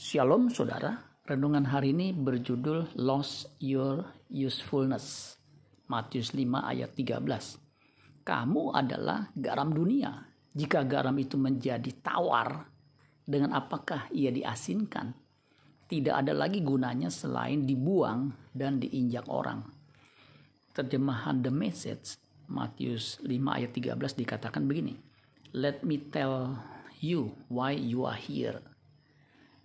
Shalom saudara, renungan hari ini berjudul Lost Your Usefulness. Matius 5 ayat 13. Kamu adalah garam dunia. Jika garam itu menjadi tawar, dengan apakah ia diasinkan? Tidak ada lagi gunanya selain dibuang dan diinjak orang. Terjemahan The Message Matius 5 ayat 13 dikatakan begini. Let me tell you why you are here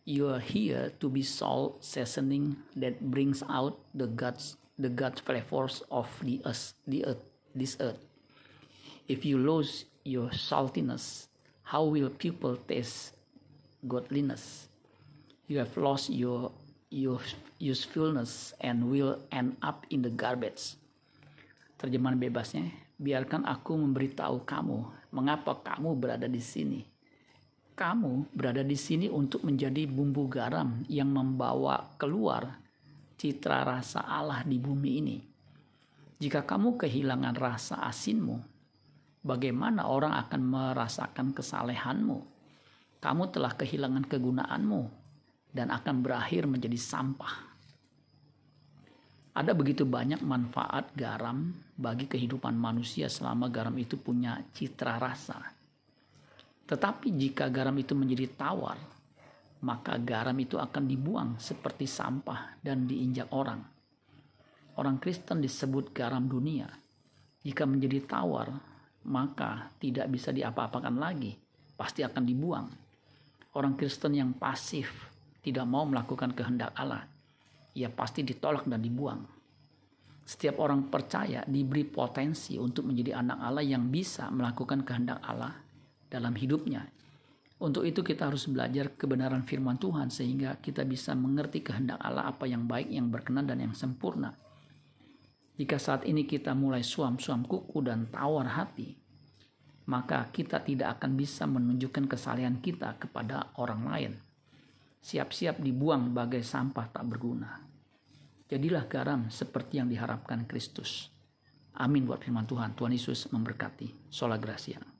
you are here to be salt seasoning that brings out the God's the God flavors of the earth, the earth, this earth. If you lose your saltiness, how will people taste godliness? You have lost your your usefulness and will end up in the garbage. Terjemahan bebasnya, biarkan aku memberitahu kamu mengapa kamu berada di sini kamu berada di sini untuk menjadi bumbu garam yang membawa keluar citra rasa Allah di bumi ini. Jika kamu kehilangan rasa asinmu, bagaimana orang akan merasakan kesalehanmu? Kamu telah kehilangan kegunaanmu dan akan berakhir menjadi sampah. Ada begitu banyak manfaat garam bagi kehidupan manusia selama garam itu punya citra rasa tetapi jika garam itu menjadi tawar, maka garam itu akan dibuang seperti sampah dan diinjak orang. Orang Kristen disebut garam dunia. Jika menjadi tawar, maka tidak bisa diapa-apakan lagi, pasti akan dibuang. Orang Kristen yang pasif, tidak mau melakukan kehendak Allah, ia pasti ditolak dan dibuang. Setiap orang percaya diberi potensi untuk menjadi anak Allah yang bisa melakukan kehendak Allah dalam hidupnya. Untuk itu kita harus belajar kebenaran firman Tuhan sehingga kita bisa mengerti kehendak Allah apa yang baik, yang berkenan dan yang sempurna. Jika saat ini kita mulai suam-suam kuku dan tawar hati, maka kita tidak akan bisa menunjukkan kesalahan kita kepada orang lain. Siap-siap dibuang bagai sampah tak berguna. Jadilah garam seperti yang diharapkan Kristus. Amin buat firman Tuhan. Tuhan Yesus memberkati. Sola Gracia.